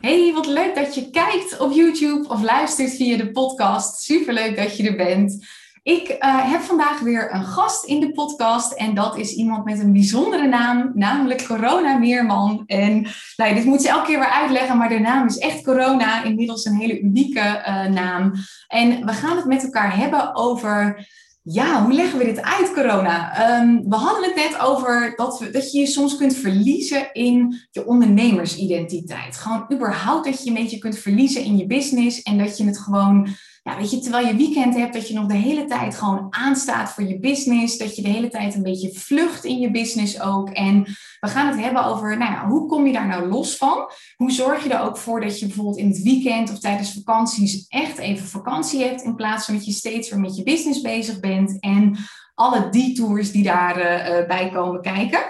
Hey, wat leuk dat je kijkt op YouTube of luistert via de podcast. Superleuk dat je er bent. Ik uh, heb vandaag weer een gast in de podcast en dat is iemand met een bijzondere naam, namelijk Corona Meerman. En nou, dit moet ze elke keer weer uitleggen, maar de naam is echt Corona, inmiddels een hele unieke uh, naam. En we gaan het met elkaar hebben over ja, hoe leggen we dit uit, corona? Um, we hadden het net over dat, we, dat je je soms kunt verliezen in je ondernemersidentiteit. Gewoon überhaupt dat je een beetje kunt verliezen in je business en dat je het gewoon ja, weet je, terwijl je weekend hebt, dat je nog de hele tijd gewoon aanstaat voor je business. Dat je de hele tijd een beetje vlucht in je business ook. En we gaan het hebben over, nou ja, hoe kom je daar nou los van? Hoe zorg je er ook voor dat je bijvoorbeeld in het weekend of tijdens vakanties echt even vakantie hebt, in plaats van dat je steeds weer met je business bezig bent en alle detours die daarbij uh, bij komen kijken.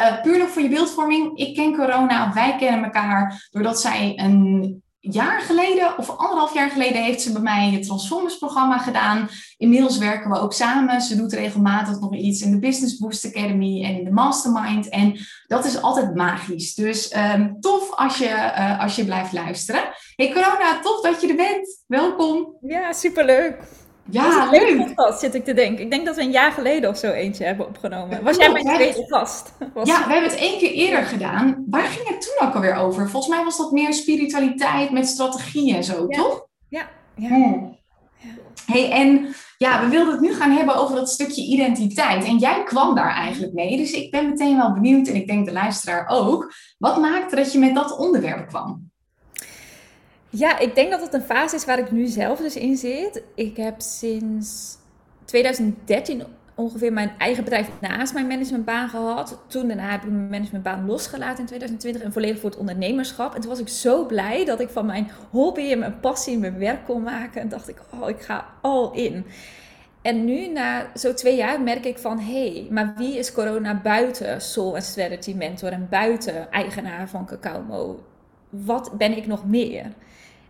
Uh, puur nog voor je beeldvorming. Ik ken corona, wij kennen elkaar doordat zij een jaar geleden of anderhalf jaar geleden heeft ze bij mij het Transformers-programma gedaan. Inmiddels werken we ook samen. Ze doet regelmatig nog iets in de Business Boost Academy en in de Mastermind. En dat is altijd magisch. Dus um, tof als je, uh, als je blijft luisteren. Hey Corona, tof dat je er bent. Welkom. Ja, superleuk. Ja, leuk. podcast zit ik te denken. Ik denk dat we een jaar geleden of zo eentje hebben opgenomen. Was jij mijn tweede gast? Was... Ja, we hebben het één keer eerder gedaan. Waar ging het toen ook alweer over? Volgens mij was dat meer spiritualiteit met strategie en zo, toch? Ja. ja. Hmm. ja. Hey, en ja, we wilden het nu gaan hebben over dat stukje identiteit. En jij kwam daar eigenlijk mee. Dus ik ben meteen wel benieuwd, en ik denk de luisteraar ook. Wat maakte dat je met dat onderwerp kwam? Ja, ik denk dat het een fase is waar ik nu zelf dus in zit. Ik heb sinds 2013 ongeveer mijn eigen bedrijf naast mijn managementbaan gehad. Toen daarna heb ik mijn managementbaan losgelaten in 2020 en volledig voor het ondernemerschap. En toen was ik zo blij dat ik van mijn hobby en mijn passie mijn werk kon maken. En dacht ik, oh, ik ga al in. En nu, na zo twee jaar, merk ik van... hé, hey, maar wie is corona buiten Soul en Strategy Mentor... en buiten eigenaar van Cacao Wat ben ik nog meer?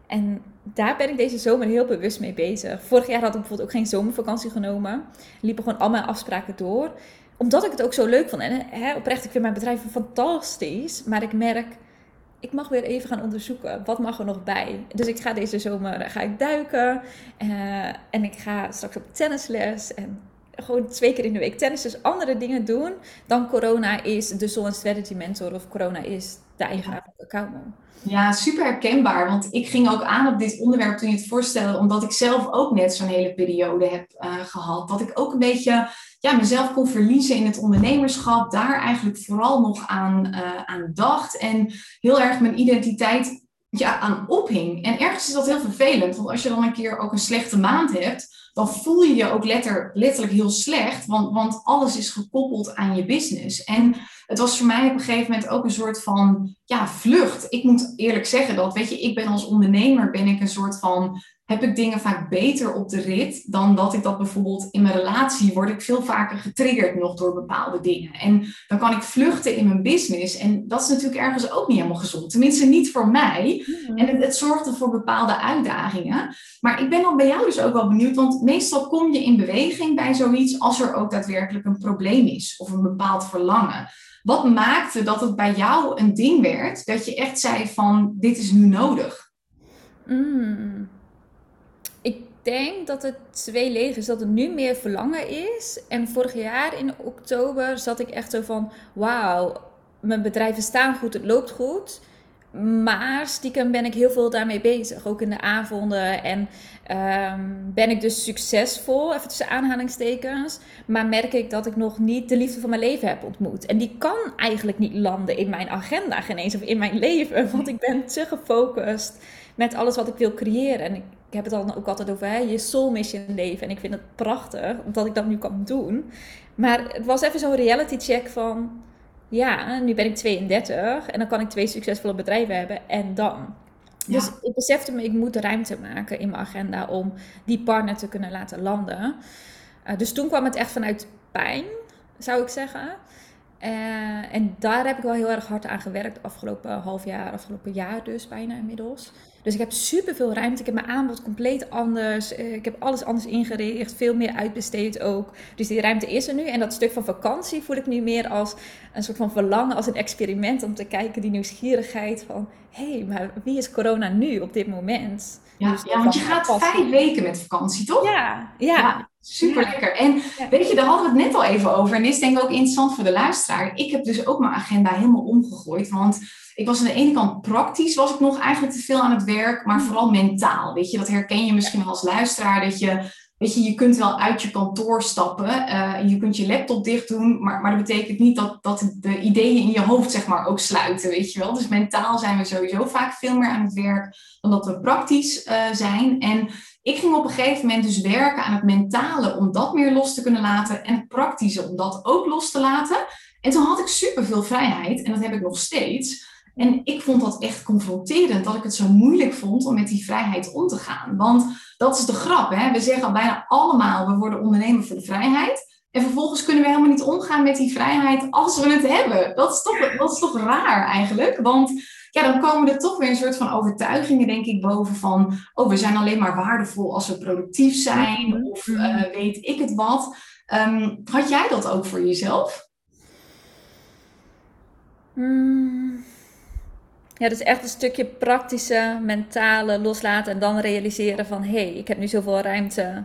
En daar ben ik deze zomer heel bewust mee bezig. Vorig jaar had ik bijvoorbeeld ook geen zomervakantie genomen. Liepen gewoon al mijn afspraken door. Omdat ik het ook zo leuk vond. En oprecht, ik vind mijn bedrijf fantastisch. Maar ik merk, ik mag weer even gaan onderzoeken. Wat mag er nog bij? Dus ik ga deze zomer ga ik duiken. Uh, en ik ga straks op tennisles. En gewoon twee keer in de week tennis. Dus andere dingen doen dan corona is de Zon Strategy Mentor. Of corona is de eigenaar van. Ja, super herkenbaar. Want ik ging ook aan op dit onderwerp toen je het voorstelde, omdat ik zelf ook net zo'n hele periode heb uh, gehad. Dat ik ook een beetje ja, mezelf kon verliezen in het ondernemerschap. Daar eigenlijk vooral nog aan, uh, aan dacht. En heel erg mijn identiteit ja, aan ophing. En ergens is dat heel vervelend. Want als je dan een keer ook een slechte maand hebt, dan voel je je ook letter, letterlijk heel slecht. Want, want alles is gekoppeld aan je business. En het was voor mij op een gegeven moment ook een soort van ja, vlucht. Ik moet eerlijk zeggen dat, weet je, ik ben als ondernemer ben ik een soort van heb ik dingen vaak beter op de rit dan dat ik dat bijvoorbeeld in mijn relatie word ik veel vaker getriggerd nog door bepaalde dingen. En dan kan ik vluchten in mijn business. En dat is natuurlijk ergens ook niet helemaal gezond. Tenminste, niet voor mij. Mhm. En het, het zorgde voor bepaalde uitdagingen. Maar ik ben dan bij jou dus ook wel benieuwd, want meestal kom je in beweging bij zoiets als er ook daadwerkelijk een probleem is of een bepaald verlangen. Wat maakte dat het bij jou een ding werd dat je echt zei van dit is nu nodig? Mm. Denk dat het twee is, dat het nu meer verlangen is. En vorig jaar in oktober zat ik echt zo van wauw, mijn bedrijven staan goed, het loopt goed. Maar stiekem ben ik heel veel daarmee bezig, ook in de avonden. En um, ben ik dus succesvol, even tussen aanhalingstekens. Maar merk ik dat ik nog niet de liefde van mijn leven heb ontmoet. En die kan eigenlijk niet landen in mijn agenda, geen eens of in mijn leven. Want ik ben te gefocust met alles wat ik wil creëren. En ik, ik heb het dan ook altijd over hè, je soul mission leven. En ik vind het prachtig, omdat ik dat nu kan doen. Maar het was even zo'n reality check van ja, nu ben ik 32 en dan kan ik twee succesvolle bedrijven hebben en dan. Dus ik besefte me, ik moet ruimte maken in mijn agenda om die partner te kunnen laten landen. Uh, dus toen kwam het echt vanuit pijn, zou ik zeggen. Uh, en daar heb ik wel heel erg hard aan gewerkt afgelopen half jaar, afgelopen jaar dus bijna inmiddels. Dus ik heb super veel ruimte. Ik heb mijn aanbod compleet anders. Uh, ik heb alles anders ingericht. Veel meer uitbesteed ook. Dus die ruimte is er nu. En dat stuk van vakantie voel ik nu meer als een soort van verlangen, als een experiment om te kijken, die nieuwsgierigheid van hé, hey, maar wie is corona nu op dit moment? Ja, dus ja want je gaat vijf weken met vakantie, toch? Ja, ja. ja super lekker. En weet je, daar hadden we het net al even over. En dit is denk ik ook interessant voor de luisteraar. Ik heb dus ook mijn agenda helemaal omgegooid. Want ik was aan de ene kant praktisch, was ik nog eigenlijk te veel aan het werk. Maar vooral mentaal. Weet je, dat herken je misschien wel als luisteraar. Dat je Weet je, je kunt wel uit je kantoor stappen, uh, je kunt je laptop dicht doen, maar, maar dat betekent niet dat, dat de ideeën in je hoofd zeg maar ook sluiten, weet je wel. Dus mentaal zijn we sowieso vaak veel meer aan het werk dan dat we praktisch uh, zijn. En ik ging op een gegeven moment dus werken aan het mentale om dat meer los te kunnen laten en het praktische om dat ook los te laten. En toen had ik superveel vrijheid en dat heb ik nog steeds. En ik vond dat echt confronterend, dat ik het zo moeilijk vond om met die vrijheid om te gaan. Want dat is de grap, hè? we zeggen bijna allemaal, we worden ondernemer voor de vrijheid. En vervolgens kunnen we helemaal niet omgaan met die vrijheid als we het hebben. Dat is toch, dat is toch raar eigenlijk? Want ja, dan komen er toch weer een soort van overtuigingen, denk ik, boven van, oh, we zijn alleen maar waardevol als we productief zijn, mhm. of uh, weet ik het wat. Um, had jij dat ook voor jezelf? Mm. Ja, dus echt een stukje praktische, mentale loslaten en dan realiseren van hé, hey, ik heb nu zoveel ruimte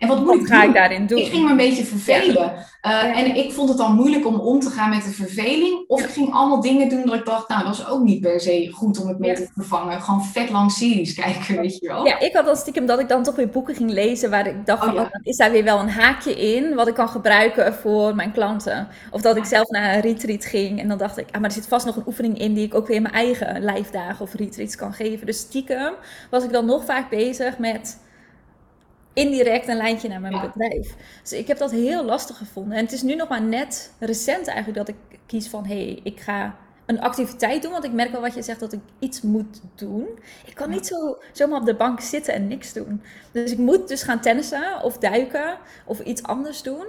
en wat moet ik ga ik daarin doen? Ik ging me een beetje vervelen. Uh, En ik vond het dan moeilijk om om te gaan met de verveling. Of ik ging allemaal dingen doen dat ik dacht, nou, dat is ook niet per se goed om het mee te vervangen. Gewoon vet lang series kijken, weet je wel. Ja, ik had dan stiekem dat ik dan toch weer boeken ging lezen waar ik dacht, oh, van, oh, is daar weer wel een haakje in wat ik kan gebruiken voor mijn klanten. Of dat ik zelf naar een retreat ging en dan dacht ik, ah, maar er zit vast nog een oefening in die ik ook weer in mijn eigen lijfdagen of retreats kan geven. Dus stiekem was ik dan nog vaak bezig met indirect een lijntje naar mijn bedrijf. Dus ik heb dat heel lastig gevonden. En het is nu nog maar net recent eigenlijk dat ik kies van... hé, hey, ik ga een activiteit doen. Want ik merk wel wat je zegt, dat ik iets moet doen. Ik kan niet zo, zomaar op de bank zitten en niks doen. Dus ik moet dus gaan tennissen of duiken of iets anders doen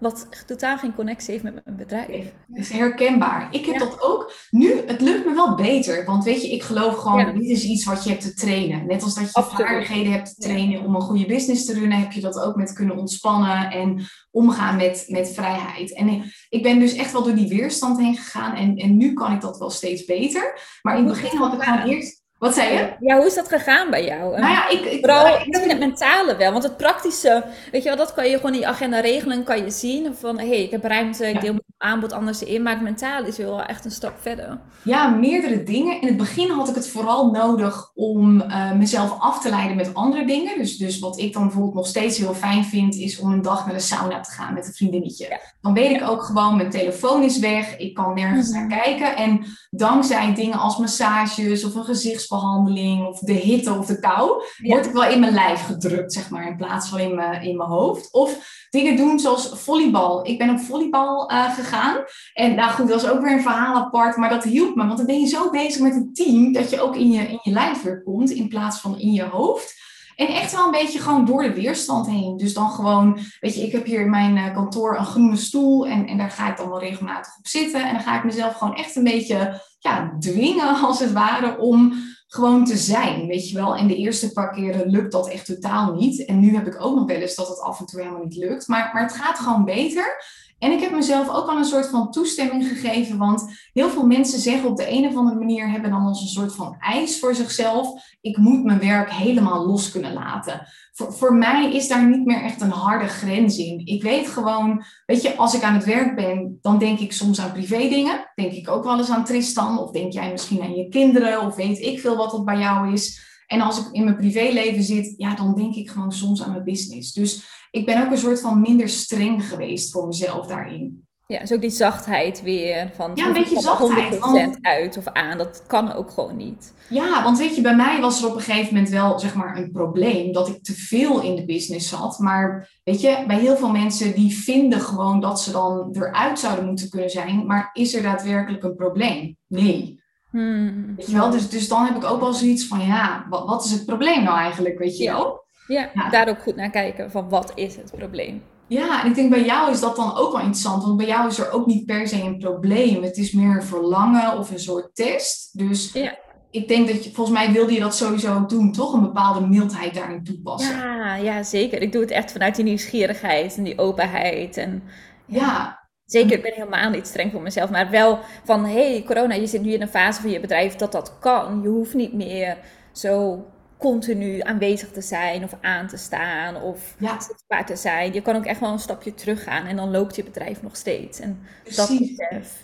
wat totaal geen connectie heeft met mijn bedrijf. Dat is herkenbaar. Ik heb dat ook. Nu, het lukt me wel beter. Want weet je, ik geloof gewoon, ja. dit is iets wat je hebt te trainen. Net als dat je Absoluut. vaardigheden hebt te trainen om een goede business te runnen, heb je dat ook met kunnen ontspannen en omgaan met, met vrijheid. En ik ben dus echt wel door die weerstand heen gegaan. En, en nu kan ik dat wel steeds beter. Maar in het begin had ik gewoon eerst wat zei je? Ja, hoe is dat gegaan bij jou? Nou ja, ik, ik, Vooral ik, het mentale wel. Want het praktische, weet je wel, dat kan je gewoon in je agenda regelen. Kan je zien van, hé, hey, ik heb ruimte, ik deel mijn aanbod anders in. Maar het mentale is wel echt een stap verder. Ja, meerdere dingen. In het begin had ik het vooral nodig om uh, mezelf af te leiden met andere dingen. Dus, dus wat ik dan bijvoorbeeld nog steeds heel fijn vind, is om een dag naar de sauna te gaan met een vriendinnetje. Dan weet ik ook gewoon, mijn telefoon is weg. Ik kan nergens naar mhm. kijken. En dankzij dingen als massages of een gezichts of de hitte of de kou, word ik wel in mijn lijf gedrukt, zeg maar, in plaats van in mijn, in mijn hoofd. Of dingen doen zoals volleybal. Ik ben op volleybal uh, gegaan. En nou goed, dat was ook weer een verhaal apart, maar dat hielp me. Want dan ben je zo bezig met het team dat je ook in je, in je lijf weer komt in plaats van in je hoofd. En echt wel een beetje gewoon door de weerstand heen. Dus dan gewoon, weet je, ik heb hier in mijn uh, kantoor een groene stoel en, en daar ga ik dan wel regelmatig op zitten. En dan ga ik mezelf gewoon echt een beetje ja, dwingen, als het ware, om gewoon te zijn, weet je wel. En de eerste paar keren lukt dat echt totaal niet. En nu heb ik ook nog wel eens dat het af en toe helemaal niet lukt. Maar, maar het gaat gewoon beter. En ik heb mezelf ook al een soort van toestemming gegeven, want heel veel mensen zeggen op de een of andere manier, hebben dan als een soort van eis voor zichzelf, ik moet mijn werk helemaal los kunnen laten. Voor, mij is daar niet meer echt een harde grens in. Ik weet gewoon, weet je, als ik aan het werk ben, dan denk ik soms aan privé dingen. Denk ik ook wel eens aan Tristan, of denk jij misschien aan je kinderen, of weet ik veel wat het bij jou is. En als ik in mijn privéleven zit, ja, dan denk ik gewoon soms aan mijn business. Dus ik ben ook een soort van minder streng geweest voor mezelf daarin. Ja, dus ook die zachtheid weer. Van, ja, een beetje zachtheid. 100% uit of aan, dat kan ook gewoon niet. Ja, want weet je, bij mij was er op een gegeven moment wel zeg maar een probleem dat ik te veel in de business zat. Maar weet je, bij heel veel mensen die vinden gewoon dat ze dan eruit zouden moeten kunnen zijn. Maar is er daadwerkelijk een probleem? Nee. Hmm. Weet je wel, dus, dus dan heb ik ook wel zoiets van, ja, wat, wat is het probleem nou eigenlijk, weet je wel? Ja, daar ook goed naar kijken van wat is het probleem. Ja, en ik denk bij jou is dat dan ook wel interessant, want bij jou is er ook niet per se een probleem. Het is meer een verlangen of een soort test. Dus ja. ik denk dat je, volgens mij wilde je dat sowieso doen, toch? Een bepaalde mildheid daarin toepassen. Ja, ja, zeker. Ik doe het echt vanuit die nieuwsgierigheid en die openheid. En, ja. Zeker, ik ben helemaal niet streng voor mezelf, maar wel van, hey corona, je zit nu in een fase van je bedrijf dat dat kan. Je hoeft niet meer zo continu aanwezig te zijn of aan te staan of ja. zichtbaar te zijn. Je kan ook echt wel een stapje teruggaan en dan loopt je bedrijf nog steeds. En dat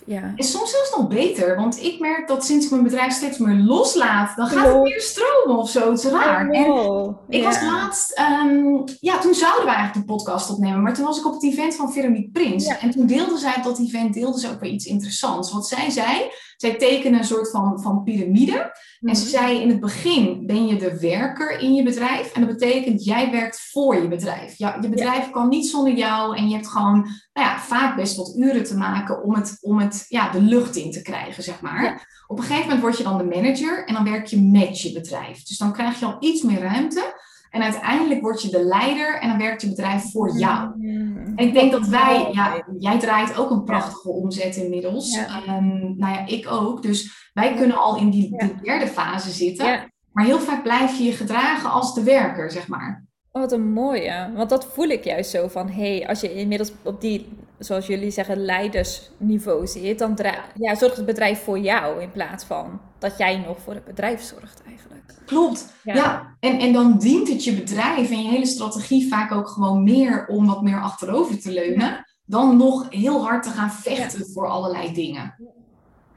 ja. En soms zelfs nog beter, want ik merk dat sinds ik mijn bedrijf steeds meer loslaat, dan gaat het meer stromen of zo. Het is raar. En ik was laatst, ehm, ja, toen zouden we eigenlijk de podcast opnemen, maar toen was ik op het event van Veronique Prins. En toen deelde zij op dat event, deelde ze ook weer iets interessants. Want zij zei, zij tekenen een soort van, van piramide. En ze mhm. zei in het begin ben je de werker in je bedrijf. En dat betekent jij werkt voor je bedrijf. Ja, je bedrijf kan niet zonder jou. En je hebt gewoon nou ja, vaak best wat uren te maken om het, om het ja, de lucht in te krijgen, zeg maar. Op een gegeven moment word je dan de manager en dan werk je met je bedrijf. Dus dan krijg je al iets meer ruimte. En uiteindelijk word je de leider en dan werkt je bedrijf voor jou. Mm. En ik denk dat wij, ja, jij draait ook een prachtige omzet inmiddels. Ja. Ehm, nou ja, ik ook. Dus wij kunnen al in die derde fase zitten. Maar heel vaak blijf je je gedragen als de werker, zeg maar. Oh, wat een mooie. Want dat voel ik juist zo van, hé, hey, als je inmiddels op die, zoals jullie zeggen, leidersniveau zit, dan ja, zorgt het bedrijf voor jou in plaats van dat jij nog voor het bedrijf zorgt eigenlijk. Klopt, ja. En, en dan dient het je bedrijf en je hele strategie vaak ook gewoon meer om wat meer achterover te leunen, dan nog heel hard te gaan vechten voor allerlei dingen.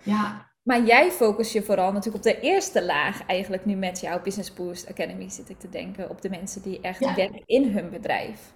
Ja. Maar jij focus je vooral natuurlijk op de eerste laag eigenlijk nu met jouw Business Boost Academy zit ik te denken. Op de mensen die echt werken in hun bedrijf.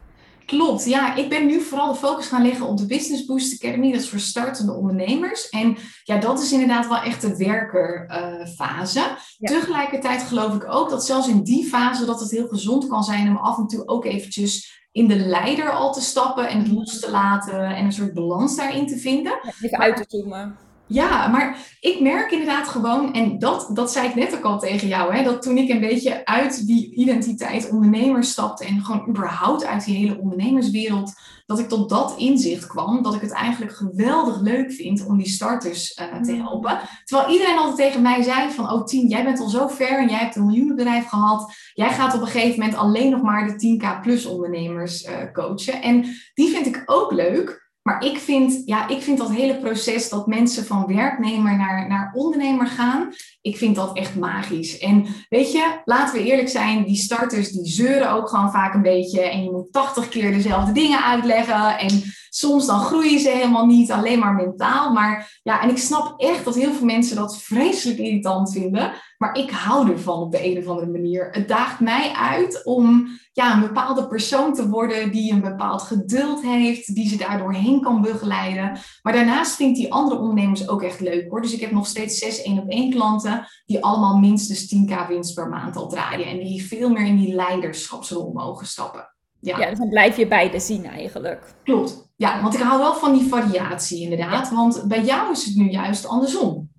Klopt, ja. Ik ben nu vooral de focus gaan leggen op de Business Boost Academy. Dat is voor startende ondernemers. En ja, dat is inderdaad wel echt de werkerfase. Uh, Tegelijkertijd geloof ik ook dat zelfs in die fase dat het heel gezond kan zijn om af en toe ook eventjes in de leider al te stappen en het los te laten en een soort balans daarin te vinden. even uit te zoomen. Ja, maar ik merk inderdaad gewoon, en dat, dat zei ik net ook al tegen jou, hè, dat toen ik een beetje uit die identiteit ondernemer stapte en gewoon überhaupt uit die hele ondernemerswereld, dat ik tot dat inzicht kwam, dat ik het eigenlijk geweldig leuk vind om die starters uh, te mm. helpen. Terwijl iedereen altijd tegen mij zei van, oh Tien, jij bent al zo ver en jij hebt een miljoenenbedrijf gehad, jij gaat op een gegeven moment alleen nog maar de 10k plus ondernemers uh, coachen. En die vind ik ook leuk. Maar ik vind, ja, ik vind dat hele proces dat mensen van werknemer naar, naar ondernemer gaan, ik vind dat echt magisch. En weet je, laten we eerlijk zijn, die starters die zeuren ook gewoon vaak een beetje. En je moet 80 keer dezelfde dingen uitleggen. En soms dan groeien ze helemaal niet, alleen maar mentaal. Maar ja, en ik snap echt dat heel veel mensen dat vreselijk irritant vinden. Maar ik hou ervan op de een of andere manier. Het daagt mij uit om ja, een bepaalde persoon te worden die een bepaald geduld heeft, die ze daardoor heen kan begeleiden. Maar daarnaast vind ik die andere ondernemers ook echt leuk hoor. Dus ik heb nog steeds zes één op één klanten die allemaal minstens 10k winst per maand al draaien en die veel meer in die leiderschapsrol mogen stappen. Ja. ja, dus dan blijf je beide zien eigenlijk. Klopt. Ja, want ik hou wel van die variatie inderdaad. Want bij jou is het nu juist andersom.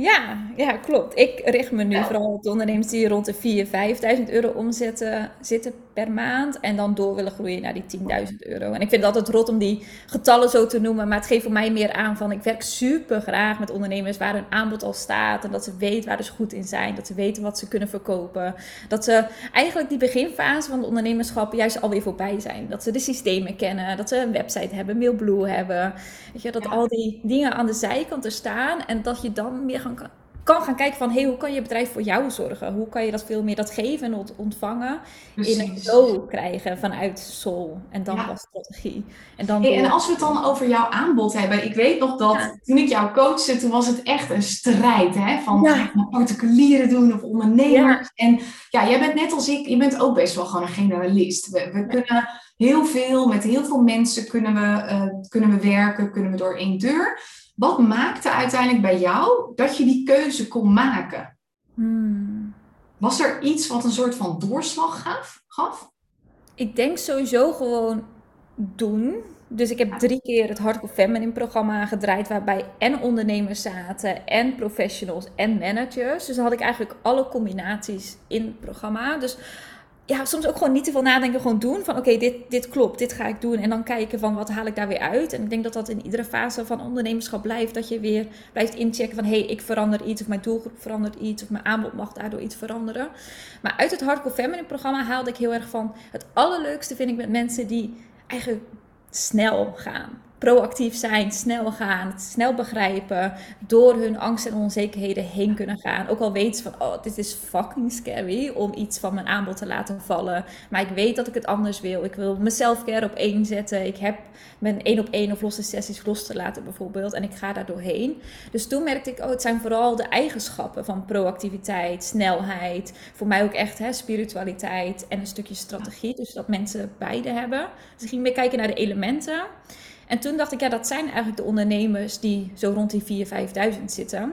Ja, ja, klopt. Ik richt me nu vooral op de ondernemers die rond de 4.000, 5.000 euro omzetten zitten per maand. En dan door willen groeien naar die 10.000 euro. En ik vind het altijd rot om die getallen zo te noemen. Maar het geeft voor mij meer aan van ik werk super graag met ondernemers waar hun aanbod al staat. En dat ze weten waar ze goed in zijn. Dat ze weten wat ze kunnen verkopen. Dat ze eigenlijk die beginfase van het ondernemerschap juist alweer voorbij zijn. Dat ze de systemen kennen. Dat ze een website hebben, Mailblue hebben. Weet je, dat al die dingen aan de zijkant er staan. En dat je dan meer kan gaan kijken van hey, hoe kan je bedrijf voor jou zorgen? Hoe kan je dat veel meer dat geven en ontvangen in een flow krijgen vanuit Soul en dan ja. strategie. En, dan en als we het dan over jouw aanbod hebben, ik weet nog dat toen ik jou coachte, toen was het echt een strijd hè, van ja. particulieren doen of ondernemers. En ja, jij bent net als ik, je bent ook best wel gewoon een generalist. We, we kunnen heel veel, met heel veel mensen kunnen we, uh, kunnen we werken, kunnen we door één deur. Wat maakte uiteindelijk bij jou dat je die keuze kon maken? Hmm. Was er iets wat een soort van doorslag gaf? gaf? Ik denk sowieso gewoon doen. Dus ik heb drie keer het Hardcore Feminine programma gedraaid, waarbij en ondernemers zaten, en professionals en managers. Dus dan had ik eigenlijk alle combinaties in het programma. Dus ja, soms ook gewoon niet te veel nadenken, gewoon doen. Van oké, dit, dit klopt, dit ga ik doen. En dan kijken van wat haal ik daar weer uit. En ik denk dat dat in iedere fase van ondernemerschap blijft. Dat je weer blijft inchecken van hé, hey, ik verander iets. Of mijn doelgroep verandert iets. Of mijn aanbod mag daardoor iets veranderen. Maar uit het Hardcore Feminine programma haalde ik heel erg van... Het allerleukste vind ik met mensen die eigenlijk snel gaan proactief zijn, snel gaan, snel begrijpen, door hun angst en onzekerheden heen kunnen gaan. Ook al weten ze van, oh, dit is fucking scary om iets van mijn aanbod te laten vallen. Maar ik weet dat ik het anders wil. Ik wil mezelf care op één zetten. Ik heb mijn één op één of losse sessies los te laten bijvoorbeeld. En ik ga daar doorheen. Dus toen merkte ik, oh, het zijn vooral de eigenschappen van proactiviteit, snelheid. Voor mij ook echt hè, spiritualiteit en een stukje strategie. Dus dat mensen beide hebben. Dus ik ging meer kijken naar de elementen. En toen dacht ik, ja, dat zijn eigenlijk de ondernemers die zo rond die 4.000, 5.000 zitten.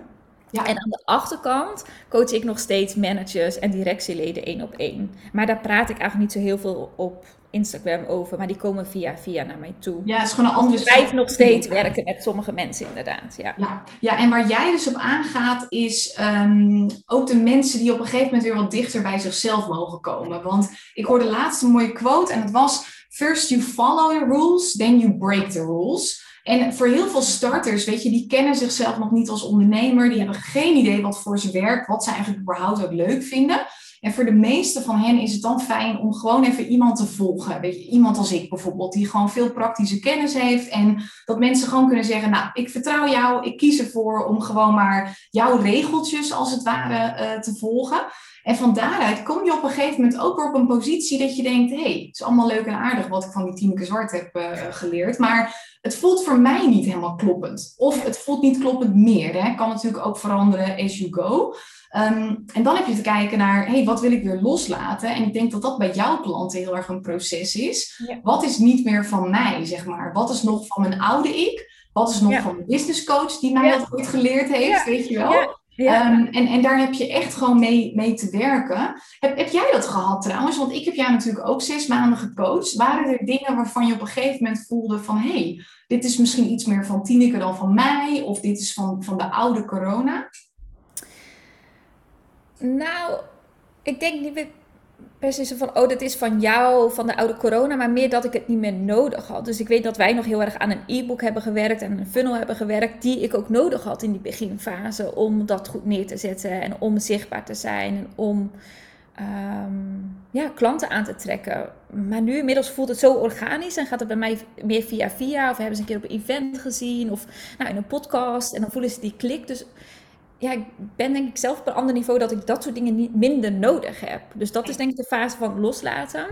Ja. En aan de achterkant coach ik nog steeds managers en directieleden één op één. Maar daar praat ik eigenlijk niet zo heel veel op Instagram over, maar die komen via via naar mij toe. Ja, het is gewoon een andere. Ik blijf nog steeds werken met sommige mensen inderdaad. Ja. Ja, ja en waar jij dus op aangaat is ehm, ook de mensen die op een gegeven moment weer wat dichter bij zichzelf mogen komen. Want ik hoorde laatst een mooie quote en het was First you follow the rules, then you break the rules. En voor heel veel starters, weet je, die kennen zichzelf nog niet als ondernemer. Die hebben geen idee wat voor ze werkt, wat ze eigenlijk überhaupt ook leuk vinden. En voor de meeste van hen is het dan fijn om gewoon even iemand te volgen. Weet je, iemand als ik bijvoorbeeld, die gewoon veel praktische kennis heeft. En dat mensen gewoon kunnen zeggen, nou, ik vertrouw jou, ik kies ervoor om gewoon maar jouw regeltjes als het ware uh, te volgen. En van daaruit kom je op een gegeven moment ook weer op een positie dat je denkt: hé, hey, het is allemaal leuk en aardig wat ik van die Tineke Zwart heb uh, geleerd. Maar het voelt voor mij niet helemaal kloppend. Of het voelt niet kloppend meer. Hè. Kan natuurlijk ook veranderen as you go. Um, en dan heb je te kijken naar, hey, wat wil ik weer loslaten? En ik denk dat dat bij jouw klanten heel erg een proces is. Wat is niet meer van mij, zeg maar? Wat is nog van mijn oude ik? Wat is nog ja. van de business coach die mij dat ooit geleerd heeft, weet je wel? Ja. Um, en, en daar heb je echt gewoon mee, mee te werken. Heb, heb jij dat gehad trouwens? Want ik heb jou natuurlijk ook zes maanden gecoacht. Waren er dingen waarvan je op een gegeven moment voelde van... hé, hey, dit is misschien iets meer van Tineke dan van mij... of dit is van, van de oude corona? Nou, ik denk niet per se van, oh, dit is van jou, van de oude corona, maar meer dat ik het niet meer nodig had. Dus ik weet dat wij nog heel erg aan een e-book hebben gewerkt en een funnel hebben gewerkt, die ik ook nodig had in die beginfase om dat goed neer te zetten en om zichtbaar te zijn en om um, ja, klanten aan te trekken. Maar nu inmiddels voelt het zo organisch en gaat het bij mij meer via via, of hebben ze een keer op een event gezien of nou, in een podcast en dan voelen ze die klik. Dus ja, ik ben denk ik zelf op een ander niveau dat ik dat soort dingen niet minder nodig heb. Dus dat is denk ik de fase van loslaten.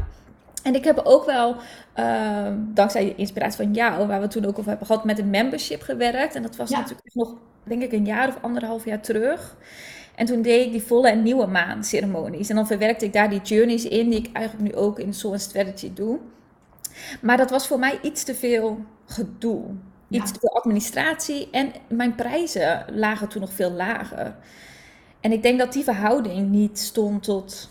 En ik heb ook wel, uh, dankzij de inspiratie van jou, waar we toen ook over hebben gehad, met een membership gewerkt. En dat was natuurlijk nog, denk ik, een jaar of anderhalf jaar terug. En toen deed ik die volle en nieuwe maan ceremonies. En dan verwerkte ik daar die journeys in, die ik eigenlijk nu ook in Soul Strategy doe. Maar dat was voor mij iets te veel gedoe iets ja. administratie en mijn prijzen lagen toen nog veel lager. En ik denk dat die verhouding niet stond tot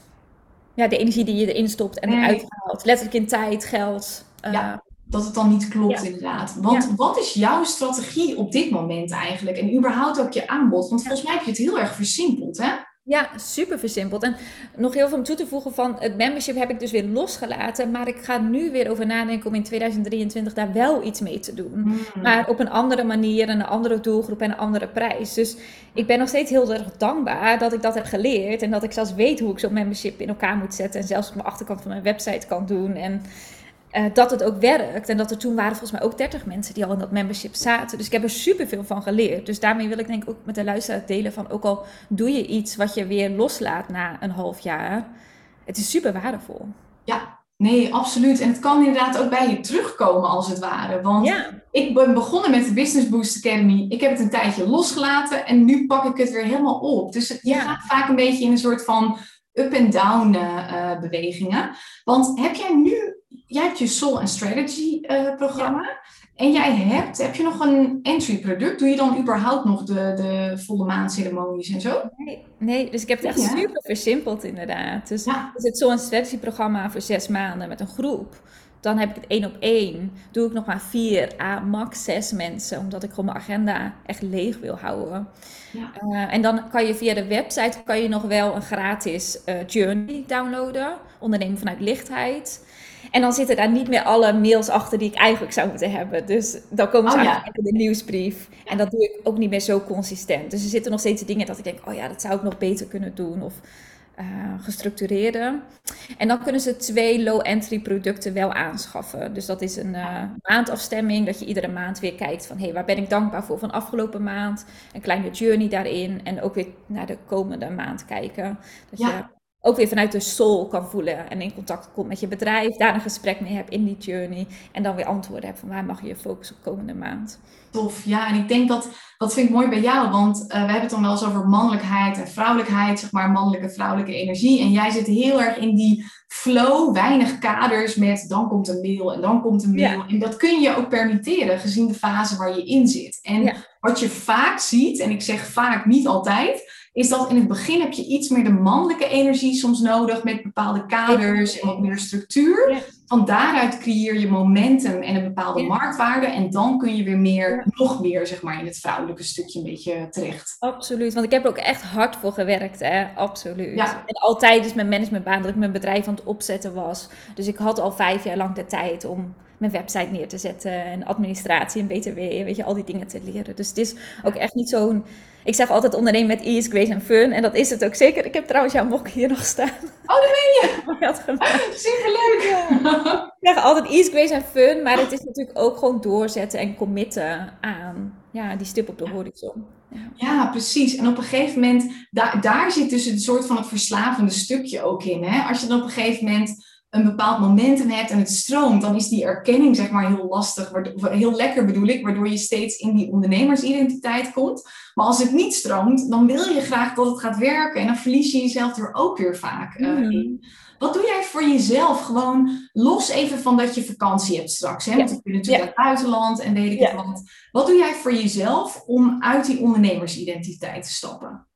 ja, de energie die je erin stopt en eruit haalt. Letterlijk in tijd, geld. Ja, uh, dat het dan niet klopt inderdaad. Want wat is jouw strategie op dit moment eigenlijk? En überhaupt ook je aanbod? Want volgens mij heb je het heel erg versimpeld, hè? Ja, super versimpeld. En nog heel veel om toe te voegen van het membership heb ik dus weer losgelaten. Maar ik ga nu weer over nadenken om in 2023 daar wel iets mee te doen. Hmm. Maar op een andere manier, een andere doelgroep en een andere prijs. Dus ik ben nog steeds heel erg dankbaar dat ik dat heb geleerd. En dat ik zelfs weet hoe ik zo'n membership in elkaar moet zetten. En zelfs op de achterkant van mijn website kan doen. En uh, dat het ook werkt. En dat er toen waren volgens mij ook 30 mensen die al in dat membership zaten. Dus ik heb er superveel van geleerd. Dus daarmee wil ik denk ik ook met de luisteraar delen van... ook al doe je iets wat je weer loslaat na een half jaar... het is super waardevol. Ja, nee, absoluut. En het kan inderdaad ook bij je terugkomen als het ware. Want ik ben begonnen met de Business Boost Academy. Ik heb het een tijdje losgelaten en nu pak ik het weer helemaal op. Dus je ja. gaat vaak een beetje in een soort van up-and-down uh, bewegingen. Want heb jij nu jij hebt je Soul and Strategy uh, programma. En jij hebt, heb je nog een entry product? Doe je dan überhaupt nog de, de volle maanceremonies en zo? Nee, nee, dus ik heb het echt super versimpeld inderdaad. Dus, ja. het Soul and Strategy programma voor zes maanden met een groep. dan heb ik het één op één. Doe ik nog maar vier à max zes mensen, omdat ik gewoon mijn agenda echt leeg wil houden. Ja. Eh, en dan kan je via de website kan je nog wel een gratis uh, journey downloaden. Ondernemen vanuit lichtheid. En dan zitten daar niet meer alle mails achter die ik eigenlijk zou moeten hebben. Dus dan komen ze oh, ja. in de nieuwsbrief. En dat doe ik ook niet meer zo consistent. Dus er zitten nog steeds dingen dat ik denk, oh ja, dat zou ik nog beter kunnen doen. Of uh, gestructureerde. En dan kunnen ze twee low-entry producten wel aanschaffen. Dus dat is een uh, maandafstemming, dat je iedere maand weer kijkt van hé, hey, waar ben ik dankbaar voor van afgelopen maand? Een kleine journey daarin en ook weer naar de komende maand kijken. Dat ja. je ook weer vanuit de soul kan voelen en in contact komt met je bedrijf, daar een gesprek mee hebt in die journey en dan weer antwoorden hebt van waar mag je je focussen op komende maand. Tof, ja. En ik denk dat, dat vind ik mooi bij jou, want uh, we hebben het dan wel eens over mannelijkheid en vrouwelijkheid, zeg maar mannelijke, vrouwelijke energie. En jij zit heel erg in die flow, weinig kaders met dan komt een mail en dan komt een mail. En dat kun je ook permitteren, gezien de fase waar je in zit. En wat je vaak ziet, en ik zeg vaak niet altijd, is dat in het begin heb je iets meer de mannelijke energie soms nodig met bepaalde kaders en wat meer structuur. Van daaruit creëer je momentum en een bepaalde marktwaarde. En dan kun je weer meer, nog meer, zeg maar, in het vrouwelijke stukje een beetje terecht. Absoluut, want ik heb er ook echt hard voor gewerkt, hè? Absoluut. En altijd dus mijn managementbaan, dat ik mijn bedrijf aan het opzetten was. Dus ik had al vijf jaar lang de tijd om mijn website neer te zetten en administratie en btw, weet je, al die dingen te leren. Dus het is ook echt niet zo'n ik zeg altijd ondernemen met ease, grace en fun. En dat is het ook zeker. Ik heb trouwens jouw mok hier nog staan. Oh, dat weet je! Superleuk! Ja. Ik zeg altijd ease, grace en fun. Maar het is natuurlijk ook gewoon doorzetten en committen aan ja, die stip op de horizon. Ja. ja, precies. En op een gegeven moment, daar, daar zit dus een soort van het verslavende stukje ook in. Hè? Als je dan op een gegeven moment een bepaald momentum hebt en het stroomt, dan is die erkenning zeg maar heel lastig, heel lekker bedoel ik, waardoor je steeds in die ondernemersidentiteit komt. Maar als het niet stroomt, dan wil je graag dat het gaat werken en dan verlies je jezelf er ook weer vaak uh, in. Wat doe jij voor jezelf? Gewoon los even van dat je vakantie hebt straks. Hè? Want dan kun je natuurlijk ja. naar het buitenland en weet ik ja. wat. Wat doe jij voor jezelf om uit die ondernemersidentiteit te stappen?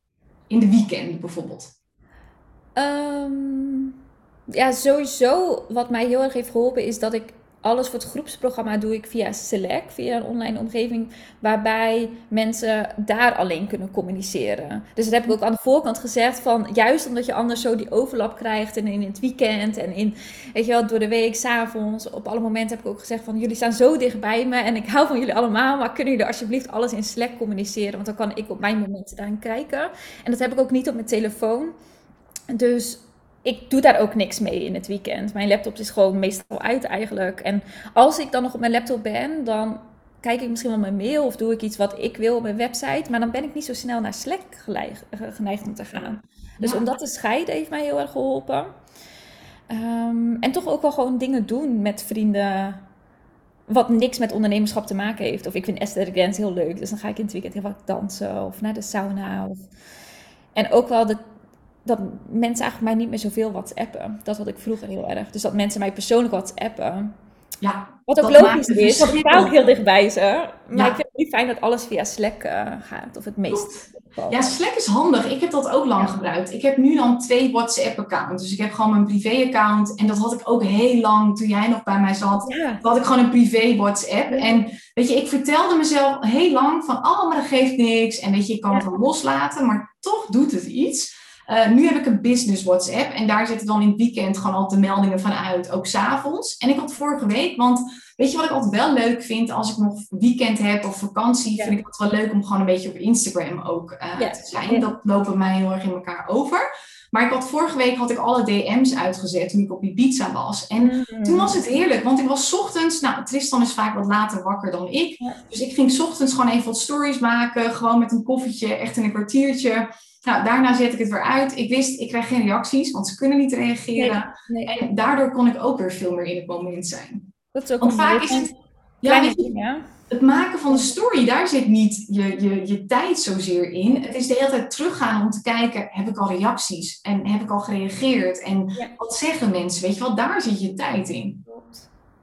In de weekend bijvoorbeeld. Um ja, sowieso wat mij heel erg heeft geholpen is dat ik alles voor het groepsprogramma doe ik via Select, via een online omgeving, waarbij mensen daar alleen kunnen communiceren. Dus dat heb ik ook aan de voorkant gezegd van, juist omdat je anders zo die overlap krijgt en in het weekend en in, weet je wel, door de week, s'avonds, op alle momenten heb ik ook gezegd van, jullie staan zo dicht bij me en ik hou van jullie allemaal, maar kunnen jullie alsjeblieft alles in Slack communiceren, want dan kan ik op mijn momenten daarin kijken. En dat heb ik ook niet op mijn telefoon. Dus ik doe daar ook niks mee in het weekend. Mijn laptop is gewoon meestal uit eigenlijk. En als ik dan nog op mijn laptop ben, dan kijk ik misschien wel mijn mail of doe ik iets wat ik wil op mijn website. Maar dan ben ik niet zo snel naar Slack geneigd om te gaan. Dus om dat te scheiden heeft mij heel erg geholpen. Ehm, en toch ook wel gewoon dingen doen met vrienden. Wat niks met ondernemerschap te maken heeft. Of ik vind Esther Dance heel leuk. Dus dan ga ik in het weekend heel vaak dansen. Of naar de sauna. Of... En ook wel de dat mensen eigenlijk mij niet meer zoveel WhatsAppen. Dat had ik vroeger heel erg. Dus dat mensen mij persoonlijk WhatsAppen. Ja, Wat ook logisch is, want ik sta ook heel dichtbij ze. Maar ik vind het niet fijn dat alles via Slack uh, gaat, of het meest. Ja, Slack is handig. Ik heb dat ook lang gebruikt. Ik heb nu dan twee WhatsApp-accounts. Dus ik heb gewoon mijn privé-account. En dat had ik ook heel lang, toen jij nog bij mij zat, ja. had ik gewoon een privé WhatsApp. En weet je, ik vertelde mezelf heel lang van, oh, maar dat geeft niks. En weet je, ik kan het wel loslaten, maar toch doet het iets. Uh, nu heb ik een business WhatsApp en daar zitten dan in het weekend gewoon al de meldingen van uit, ook s'avonds. En ik had vorige week, want weet je wat ik altijd wel leuk vind als ik nog weekend heb of vakantie, vind ik het wel leuk om gewoon een beetje op Instagram ook uh, te zijn. Dat lopen mij heel erg in elkaar over. Maar ik had vorige week had ik alle DM's uitgezet toen ik op die pizza was. En mm. toen was het heerlijk, want ik was ochtends, nou Tristan is vaak wat later wakker dan ik. Dus ik ging ochtends gewoon even wat stories maken, gewoon met een koffietje, echt in een kwartiertje. Nou, daarna zet ik het weer uit. Ik wist, ik krijg geen reacties, want ze kunnen niet reageren. En daardoor kon ik ook weer veel meer in het moment zijn. Dat is ook want vaak is het, ja, het, het maken van de story, daar zit niet je, je, je tijd zozeer in. Het is de hele tijd teruggaan om te kijken, heb ik al reacties? En heb ik al gereageerd? En wat zeggen mensen? Weet je wel, daar zit je tijd in.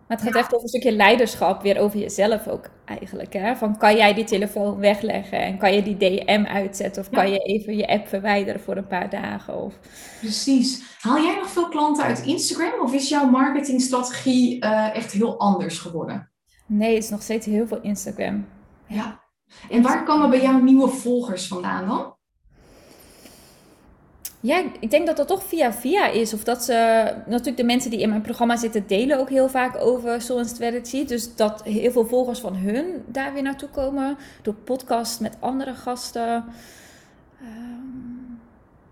Maar het gaat echt over een stukje leiderschap, weer over jezelf ook eigenlijk. Hè? Van kan jij die telefoon wegleggen en kan je die DM uitzetten of kan je even je app verwijderen voor een paar dagen? Of... Precies. Haal jij nog veel klanten uit Instagram of is jouw marketingstrategie uh, echt heel anders geworden? Nee, het is nog steeds heel veel Instagram. Ja. En waar komen bij jou nieuwe volgers vandaan dan? Ja, ik denk dat dat toch via via is. Of dat ze, natuurlijk de mensen die in mijn programma zitten, delen ook heel vaak over Soul and Strategy. Dus dat heel veel volgers van hun daar weer naartoe komen. Door podcast met andere gasten.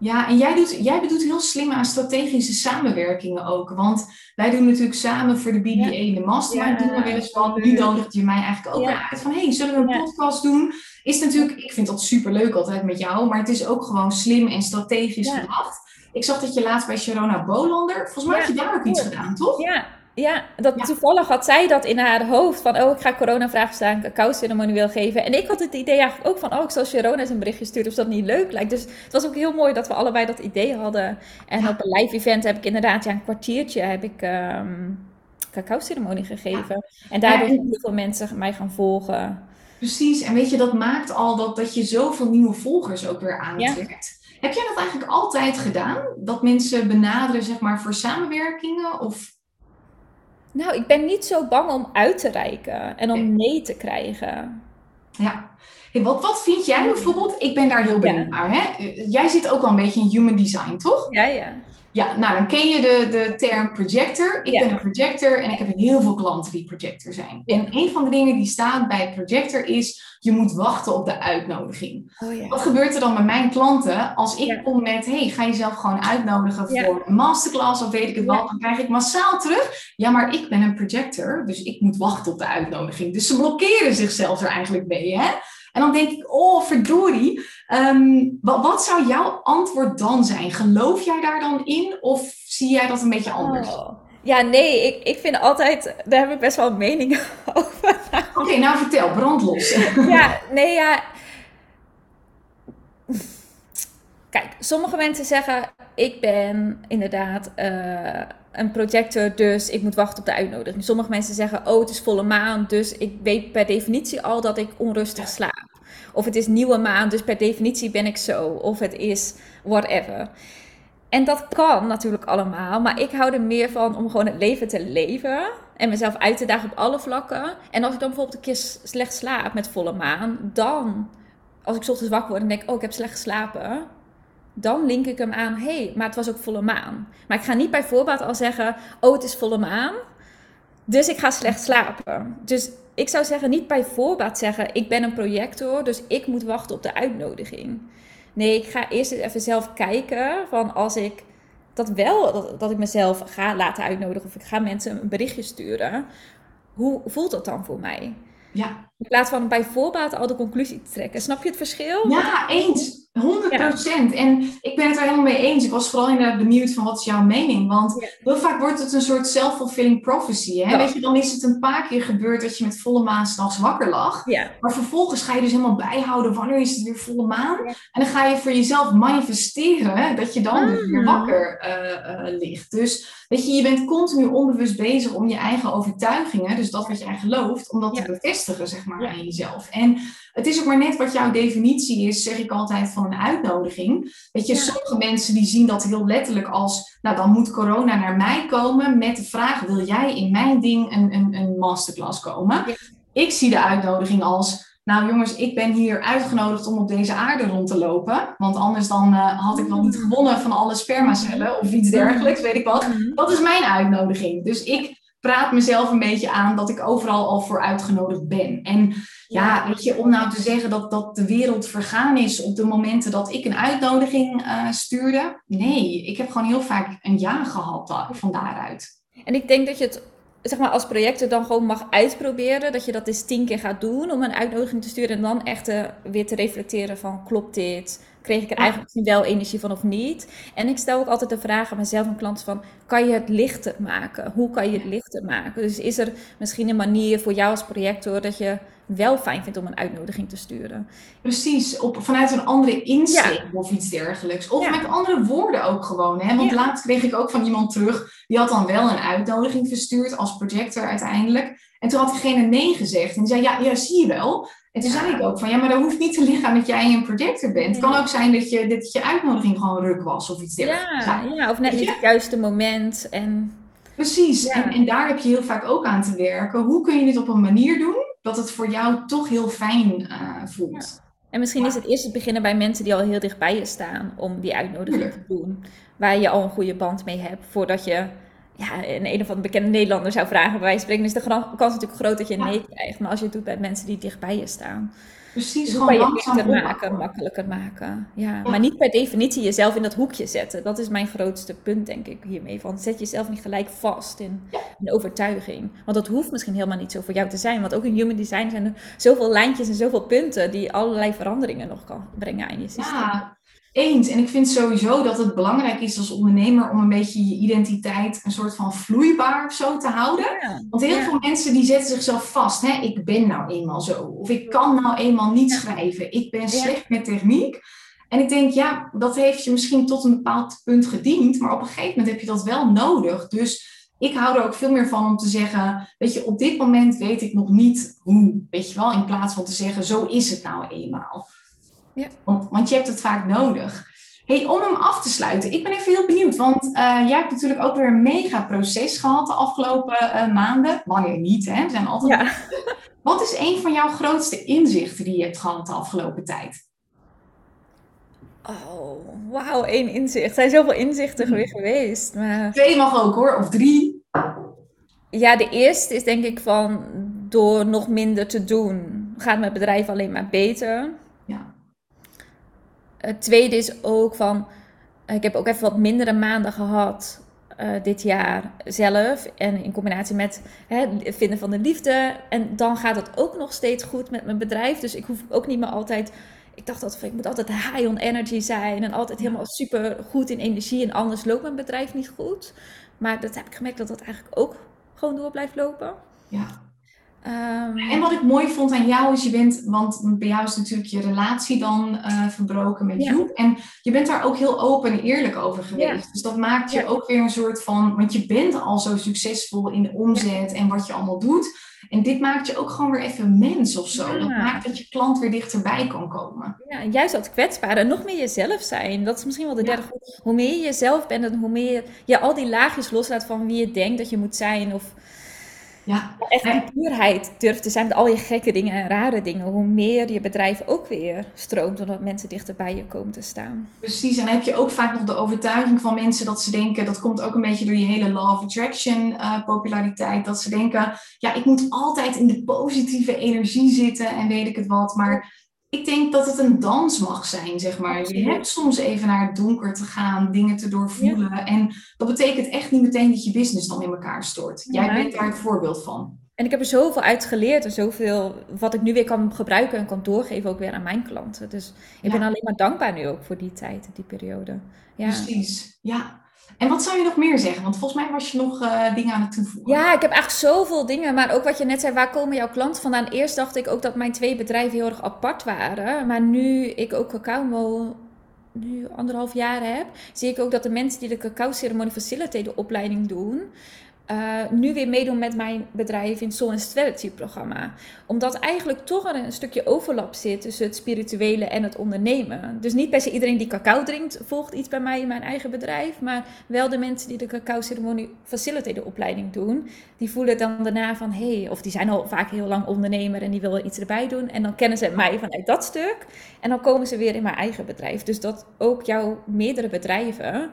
Ja, en jij, doet, jij bedoelt heel slim aan strategische samenwerkingen ook. Want wij doen natuurlijk samen voor de BBA ja. de mastermind. Ja, doen we wel eens wat. Nu nodigt je mij eigenlijk ook uit van... hey, zullen we een podcast doen? Is natuurlijk, ik vind dat superleuk altijd met jou. Maar het is ook gewoon slim en strategisch gedacht. Ik zag dat je laatst bij Sharona Bolander... Volgens mij heb je daar ook iets gedaan, toch? Ja, ja, dat toevallig had zij dat in haar hoofd van, oh, ik ga corona-vragen staan, cacao-ceremonie wil geven. En ik had het idee eigenlijk ook van, oh, ik zal Sharona eens een berichtje sturen of dat niet leuk lijkt. Dus het was ook heel mooi dat we allebei dat idee hadden. En op een live event heb ik inderdaad, ja, een kwartiertje heb ik um, cacao-ceremonie gegeven. En daardoor zijn heel veel mensen mij gaan volgen. Precies, en weet je, dat maakt al dat, dat je zoveel nieuwe volgers ook weer aantrekt. Heb jij dat eigenlijk altijd gedaan? Dat mensen benaderen, zeg maar, voor samenwerkingen? Of nou, ik ben niet zo bang om uit te reiken en om nee te krijgen. Ja. wat, wat vind jij bijvoorbeeld? Ik ben daar heel benieuwd naar. Hè? Jij zit ook wel een beetje in human design, toch? Ja, ja. Ja, nou dan ken je de, de term projector. Ik ben een projector en ik heb heel veel klanten die projector zijn. En een van de dingen die staat bij projector is, je moet wachten op de uitnodiging. Oh, ja. Wat gebeurt er dan met mijn klanten als ik kom met, hey, ga jezelf gewoon uitnodigen voor een masterclass of weet ik het wat, dan krijg ik massaal terug, ja maar ik ben een projector, dus ik moet wachten op de uitnodiging. Dus ze blokkeren zichzelf er eigenlijk mee, hè? En dan denk ik, oh verdorie, um, wat, wat, zou jouw antwoord dan zijn? Geloof jij daar dan in of zie jij dat een beetje anders? Oh. Ja, nee, ik, ik vind altijd, daar heb ik best wel een mening over. Oké, nou vertel, brandlos. ja, nee, ja. Kijk, sommige mensen zeggen, ik ben inderdaad uh, een projector, dus ik moet wachten op de uitnodiging. Sommige mensen zeggen, oh, het is volle maan, dus ik weet per definitie al dat ik onrustig slaap. Of het is nieuwe maan, dus per definitie ben ik zo. Of het is whatever. En dat kan natuurlijk allemaal, maar ik hou er meer van om gewoon het leven te leven en mezelf uit te dagen op alle vlakken. En als ik dan bijvoorbeeld een keer slecht slaap met volle maan, dan, als ik ochtends wakker word en denk, oh, ik heb slecht geslapen, dan link ik hem aan, hey, maar het was ook volle maan. Maar ik ga niet bij voorbaat al zeggen, oh, het is volle maan, dus ik ga slecht slapen. Dus ik zou zeggen, niet bij voorbaat zeggen, ik ben een projector, dus ik moet wachten op de uitnodiging. Nee, ik ga eerst even zelf kijken van als ik dat wel, dat, dat ik mezelf ga laten uitnodigen of ik ga mensen een berichtje sturen. Hoe voelt dat dan voor mij? Ja. In plaats van bij voorbaat al de conclusie te trekken. Snap je het verschil? Ja, eens. 100 procent. En ik ben het er helemaal mee eens. Ik was vooral inderdaad benieuwd van wat is jouw mening? Want heel vaak wordt het een soort self-fulfilling prophecy. Hè? Weet je, dan is het een paar keer gebeurd dat je met volle maan s'nachts wakker lag. Maar vervolgens ga je dus helemaal bijhouden wanneer is het weer volle maan. En dan ga je voor jezelf manifesteren dat je dan dus weer ah. wakker uh, uh, ligt. Dus weet je, je bent continu onbewust bezig om je eigen overtuigingen, dus dat wat jij gelooft, om dat te bevestigen, zeg maar, aan jezelf. En het is ook maar net wat jouw definitie is, zeg ik altijd, van een uitnodiging. Weet je, sommige mensen die zien dat heel letterlijk als, nou dan moet corona naar mij komen met de vraag, wil jij in mijn ding een, een, een masterclass komen? Ik zie de uitnodiging als, nou jongens, ik ben hier uitgenodigd om op deze aarde rond te lopen. Want anders dan uh, had ik wel niet mm. gewonnen van alle spermacellen of iets dergelijks, weet ik wat. Mm. Dat is mijn uitnodiging. Dus ik praat mezelf een beetje aan dat ik overal al voor uitgenodigd ben. En ja, weet je, om nou te zeggen dat, dat de wereld vergaan is op de momenten dat ik een uitnodiging uh, stuurde. Nee, ik heb gewoon heel vaak een ja gehad van daaruit. En ik denk dat je het zeg maar, als projector dan gewoon mag uitproberen. Dat je dat eens tien keer gaat doen om een uitnodiging te sturen. En dan echt uh, weer te reflecteren van klopt dit? Kreeg ik er eigenlijk misschien wel energie van of niet. En ik stel ook altijd de vraag aan mezelf en klanten van, kan je het lichter maken? Hoe kan je het lichter maken? Dus is er misschien een manier voor jou als projector dat je wel fijn vindt om een uitnodiging te sturen. Precies, op, vanuit een andere insteek of iets dergelijks. Of met andere woorden ook gewoon. Hè? Want laatst kreeg ik ook van iemand terug, die had dan wel een uitnodiging verstuurd als projector uiteindelijk. En toen had diegene nee gezegd. En die zei, ja, ja zie je wel. En toen zei ik ook van, ja, maar dat hoeft niet te liggen aan dat jij een projector bent. Het kan ook zijn dat je, dat je uitnodiging gewoon ruk was of iets dergelijks. Ja, ja, of net niet het juiste moment. En... Precies, en, en daar heb je heel vaak ook aan te werken. Hoe kun je dit op een manier doen dat het voor jou toch heel fijn uh, voelt? En misschien is het eerst het beginnen bij mensen die al heel dicht bij je staan om die uitnodiging te doen. Waar je al een goede band mee hebt voordat je ja, een een of andere bekende Nederlander zou vragen, bij wijze van spreken, is de kans natuurlijk groot dat je een nee krijgt. Maar als je het doet bij mensen die dicht bij je staan. Precies, dus gewoon je lichter maken, makkelijker maken. Ja, Maar niet per definitie jezelf in dat hoekje zetten. Dat is mijn grootste punt, denk ik, hiermee. Van zet jezelf niet gelijk vast in een overtuiging. Want dat hoeft misschien helemaal niet zo voor jou te zijn. Want ook in human design zijn er zoveel lijntjes en zoveel punten die allerlei veranderingen nog kan brengen aan je systeem. Ja, eens. En ik vind sowieso dat het belangrijk is als ondernemer om een beetje je identiteit een soort van vloeibaar zo te houden. Want heel veel mensen die zetten zichzelf vast. Hè? Ik ben nou eenmaal zo. Of ik kan nou eenmaal niet schrijven. Ik ben slecht met techniek. En ik denk, ja, dat heeft je misschien tot een bepaald punt gediend. Maar op een gegeven moment heb je dat wel nodig. Dus ik hou er ook veel meer van om te zeggen, weet je, op dit moment weet ik nog niet hoe. Weet je wel, in plaats van te zeggen, zo is het nou eenmaal. Ja. Want, want je hebt het vaak nodig. Hey, om hem af te sluiten, ik ben even heel benieuwd, want uh, jij hebt natuurlijk ook weer een mega proces gehad de afgelopen uh, maanden. Wanneer niet, hè? We zijn altijd. Ja. Wat is een van jouw grootste inzichten die je hebt gehad de afgelopen tijd? Oh, wauw, één inzicht. Er zijn zoveel inzichten weer geweest. Maar... Twee mag ook hoor, of drie. Ja, de eerste is denk ik van door nog minder te doen, gaat mijn bedrijf alleen maar beter. Het tweede is ook van, ik heb ook even wat mindere maanden gehad uh, dit jaar zelf. En in combinatie met hè, het vinden van de liefde. En dan gaat het ook nog steeds goed met mijn bedrijf. Dus ik hoef ook niet meer altijd. Ik dacht dat ik moet altijd high on energy zijn. En altijd helemaal super goed in energie. En anders loopt mijn bedrijf niet goed. Maar dat heb ik gemerkt dat dat eigenlijk ook gewoon door blijft lopen. Ja. Ehm, en wat ik mooi vond aan jou is, je bent, want bij jou is natuurlijk je relatie dan uh, verbroken met Joep. En je bent daar ook heel open en eerlijk over geweest. Dus dat maakt je ook weer een soort van, want je bent al zo succesvol in de omzet en wat je allemaal doet. En dit maakt je ook gewoon weer even mens of zo. Dat maakt dat je klant weer dichterbij kan komen. Ja, juist dat kwetsbare en nog meer jezelf zijn. Dat is misschien wel de derde Hoe meer je jezelf bent en hoe meer je al die laagjes loslaat van wie je denkt dat je moet zijn. Of ja. Echt die puurheid durft te zijn met al je gekke dingen en rare dingen. Hoe meer je bedrijf ook weer stroomt, omdat mensen dichter bij je komen te staan. Precies, en dan heb je ook vaak nog de overtuiging van mensen dat ze denken, dat komt ook een beetje door je hele law of attraction uh, populariteit, dat ze denken, ja, ik moet altijd in de positieve energie zitten en weet ik het wat, maar ik denk dat het een dans mag zijn, zeg maar. Je hebt soms even naar het donker te gaan, dingen te doorvoelen. En dat betekent echt niet meteen dat je business dan in elkaar stort. Jij bent daar het voorbeeld van. En ik heb er zoveel uit geleerd en zoveel wat ik nu weer kan gebruiken en kan doorgeven ook weer aan mijn klanten. Dus ik ben alleen maar dankbaar nu ook voor die tijd, die periode. Ja. Precies, ja. En wat zou je nog meer zeggen? Want volgens mij was je nog uh, dingen aan het toevoegen. Ja, ik heb eigenlijk zoveel dingen. Maar ook wat je net zei, waar komen jouw klanten vandaan? Eerst dacht ik ook dat mijn twee bedrijven heel erg apart waren. Maar nu ik ook Cacao nu anderhalf jaar heb, zie ik ook dat de mensen die de cacao ceremonie facilitator opleiding doen, uh, nu weer meedoen met mijn bedrijf in het Soul Strategy programma. Omdat eigenlijk toch er een stukje overlap zit tussen het spirituele en het ondernemen. Dus niet per se iedereen die cacao drinkt volgt iets bij mij in mijn eigen bedrijf. Maar wel de mensen die de cacao ceremonie facilitator opleiding doen. Die voelen dan daarna van hé, hey, of die zijn al vaak heel lang ondernemer en die willen iets erbij doen. En dan kennen ze mij vanuit dat stuk. En dan komen ze weer in mijn eigen bedrijf. Dus dat ook jouw meerdere bedrijven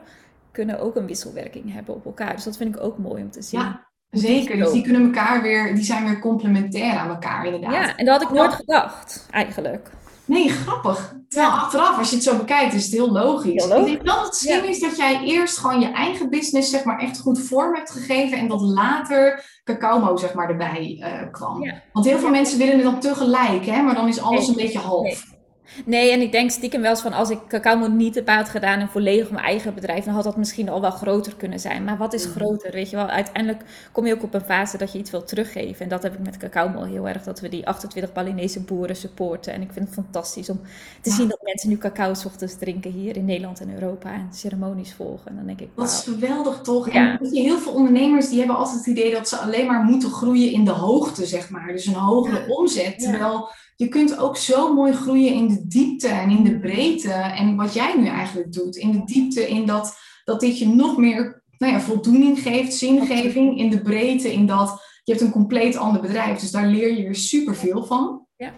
kunnen ook een wisselwerking hebben op elkaar. Dus dat vind ik ook mooi om te zien. Ja, zeker. Dus die kunnen elkaar weer, die zijn weer complementair aan elkaar inderdaad. Ja, en dat had ik nooit gedacht, eigenlijk. Nee, grappig. Terwijl achteraf, als je het zo bekijkt, is het heel logisch. Heel logisch. Ik denk dat het slim is dat jij eerst gewoon je eigen business zeg maar, echt goed vorm hebt gegeven en dat later Cacao zeg maar, erbij uh, kwam. Want heel veel mensen willen het dan tegelijk, hè? maar dan is alles een beetje half. Nee, en ik denk stiekem wel eens van als ik cacao niet heb had gedaan en volledig mijn eigen bedrijf, dan had dat misschien al wel groter kunnen zijn. Maar wat is Mm. groter? Weet je wel, uiteindelijk kom je ook op een fase dat je iets wil teruggeven. En dat heb ik met cacao heel erg, dat we die 28 Balinese boeren supporten. En ik vind het fantastisch om te zien dat mensen nu cacao ochtends drinken hier in Nederland en Europa en ceremonies volgen. En dan denk ik, Dat is geweldig toch? Ja. En heel veel ondernemers die hebben altijd het idee dat ze alleen maar moeten groeien in de hoogte, zeg maar. Dus een hogere omzet. Ja. Je kunt ook zo mooi groeien in de diepte en in de breedte. En wat jij nu eigenlijk doet, in de diepte, in dat, dat dit je nog meer nou ja, voldoening geeft, zingeving. In de breedte, in dat je hebt een compleet ander bedrijf. Dus daar leer je er superveel van. Ja.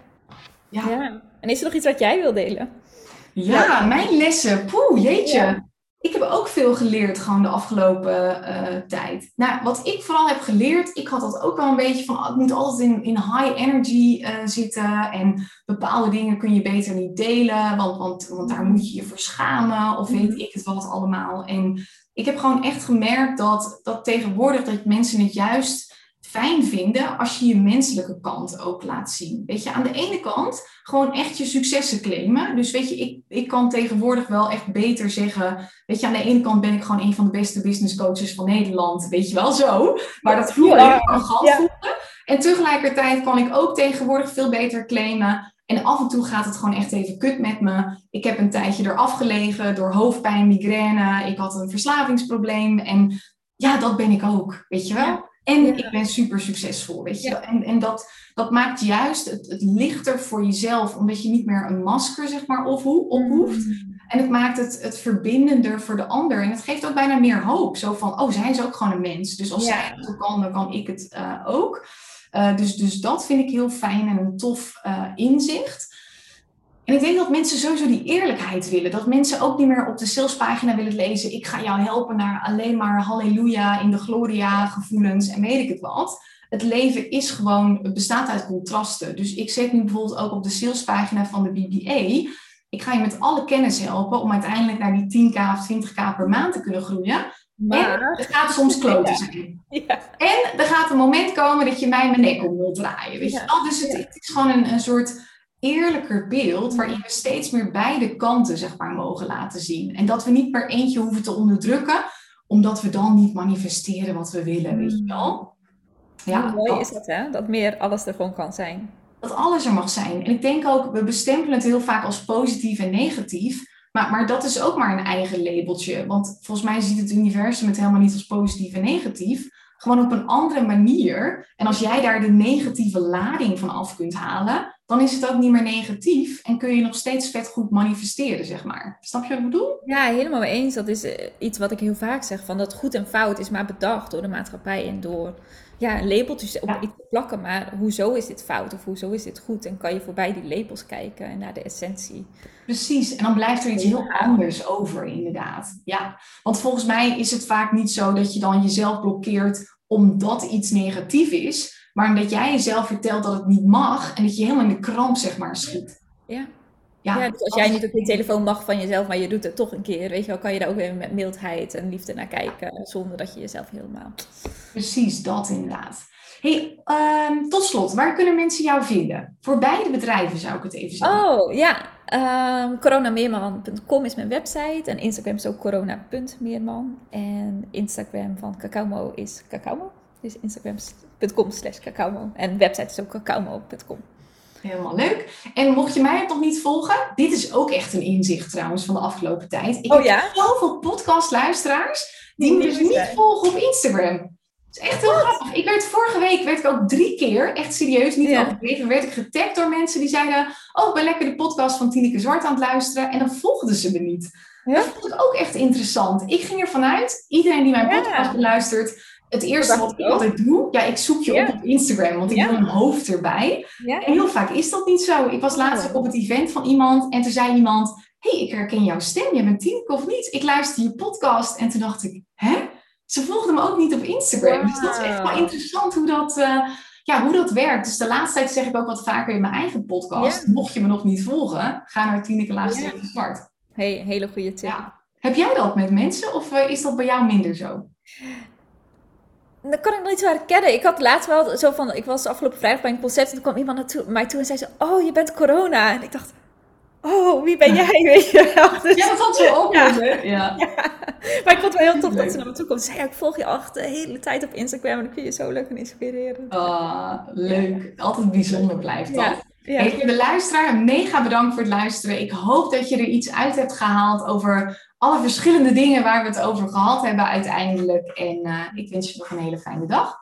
Ja. Ja. En is er nog iets wat jij wil delen? Ja, mijn lessen. Poeh, jeetje. Ja. Ik heb ook veel geleerd gewoon de afgelopen eh, tijd. Nou, wat ik vooral heb geleerd, ik had dat ook wel een beetje van, ik moet altijd in, in high energy eh, zitten en bepaalde dingen kun je beter niet delen, want, want, want daar moet je je voor schamen of weet ik het wat allemaal. En ik heb gewoon echt gemerkt dat, dat tegenwoordig dat mensen het juist fijn vinden als je je menselijke kant ook laat zien. Weet je, aan de ene kant gewoon echt je successen claimen. Dus weet je, ik, ik kan tegenwoordig wel echt beter zeggen, weet je, aan de ene kant ben ik gewoon een van de beste business coaches van Nederland, weet je wel zo. Maar dat Ja. heel arrogant Ja. voelde. En tegelijkertijd kan ik ook tegenwoordig veel beter claimen. En af en toe gaat het gewoon echt even kut met me. Ik heb een tijdje eraf gelegen door hoofdpijn, migraine. Ik had een verslavingsprobleem. En ja, dat ben ik ook, weet je wel. Ja. En Ja. ik ben super succesvol, weet je Ja. En, en dat, dat maakt juist het, het lichter voor jezelf, omdat je niet meer een masker, zeg maar, op, op hoeft. En het maakt het, het verbindender voor de ander. En het geeft ook bijna meer hoop. Zo van, oh, zij is ook gewoon een mens. Dus als Ja. zij het kan, dan kan ik het eh, ook. Eh, dus, dus dat vind ik heel fijn en een tof eh, inzicht. En ik denk dat mensen sowieso die eerlijkheid willen. Dat mensen ook niet meer op de salespagina willen lezen. Ik ga jou helpen naar alleen maar halleluja in de gloria gevoelens en weet ik het wat. Het leven is gewoon, het bestaat uit contrasten. Dus ik zet nu bijvoorbeeld ook op de salespagina van de BBA. Ik ga je met alle kennis helpen om uiteindelijk naar die 10k of 20k per maand te kunnen groeien. Maar, En het gaat soms kloten zijn. ja. En er gaat een moment komen dat je mij mijn nek om wilt draaien. Weet Ja. je? Dus het, het is gewoon een, een soort eerlijker beeld waarin we steeds meer beide kanten zeg maar, mogen laten zien. En dat we niet per eentje hoeven te onderdrukken, omdat we dan niet manifesteren wat we willen, weet je wel? Hoe mooi is dat, hè? Dat meer alles er gewoon kan zijn. dat alles er mag zijn. En ik denk ook, we bestempelen het heel vaak als positief en negatief. Maar, maar dat is ook maar een eigen labeltje. Want volgens mij ziet het universum het helemaal niet als positief en negatief. Gewoon op een andere manier. En als jij daar de negatieve lading van af kunt halen, dan is het ook niet meer negatief. En kun je nog steeds vet goed manifesteren, zeg maar. Snap je wat ik bedoel? Ja, helemaal mee eens. Dat is eh, iets wat ik heel vaak zeg. Van dat goed en fout is maar bedacht door de maatschappij en door ja, labeltjes op Ja. iets plakken. Maar hoezo is dit fout of hoezo is dit goed? En kan je voorbij die labels kijken en naar de essentie. Precies, en dan blijft er iets heel anders over, inderdaad. Ja, want volgens mij is het vaak niet zo dat je dan jezelf blokkeert omdat iets negatief is, maar omdat jij jezelf vertelt dat het niet mag en dat je helemaal in de kramp, zeg maar, schiet. Ja. Ja, Ja, dus als jij niet op je telefoon mag van jezelf, maar je doet het toch een keer, weet je wel, kan je daar ook weer met mildheid en liefde naar kijken, zonder dat je jezelf helemaal... Precies, dat inderdaad. Hey, ehm, tot slot, waar kunnen mensen jou vinden? Voor beide bedrijven zou ik het even zeggen. Oh, ja. ehm coronameerman.com is mijn website en Instagram is ook corona.meerman. En Instagram van Cacaumo is Cacaumo. Dus instagram.com slash Cacaumo. En website is ook cacaumo.com. Helemaal leuk. En mocht je mij nog niet volgen, dit is ook echt een inzicht trouwens van de afgelopen tijd. Ik Oh heb zoveel podcastluisteraars die me dus niet zijn. volgen op Instagram. Het is echt heel grappig. Ik werd vorige week werd ik ook drie keer, echt serieus, niet Ja. overdreven, werd ik getagd door mensen die zeiden, oh, ik ben lekker de podcast van Tineke Zwart aan het luisteren. En dan volgden ze me niet. Ja? Dat vond ik ook echt interessant. Ik ging ervan uit, iedereen die mijn podcast beluistert, het eerste wat ik ook. altijd doe, ja, ik zoek je op op Instagram, want ik wil een hoofd erbij. En heel vaak is dat niet zo. Ik was laatst op het event van iemand en toen zei iemand: hey, ik herken jouw stem. Jij bent Tineke of niet? Ik luister je podcast. En toen dacht ik: Hè? Ze volgden me ook niet op Instagram. Dus dat is echt wel interessant hoe dat, eh, ja, hoe dat werkt. Dus de laatste tijd zeg ik ook wat vaker in mijn eigen podcast. Mocht je me nog niet volgen, ga naar Tineke Laatste. Hey, hele goede tip. Ja. Heb jij dat met mensen of eh, is dat bij jou minder zo? Dat kan ik nog niet zo herkennen. Ik had laatst wel zo van, ik was afgelopen vrijdag bij een concert en toen kwam iemand naartoe, mij toe en zei ze, oh, je bent corona. En ik dacht, oh, wie ben jij, weet je wel. Dus, ja, dat had zo ook ja. ja. Maar ik vond het wel heel tof dat ze naar me toe komt. Ze zei, ik volg je al de hele tijd op Instagram en ik vind je zo leuk en inspirerend. Ah, leuk. Altijd bijzonder blijft dat. Ja. Voor de luisteraar, mega bedankt voor het luisteren. Ik hoop dat je er iets uit hebt gehaald over alle verschillende dingen waar we het over gehad hebben uiteindelijk. En uh, ik wens je nog een hele fijne dag.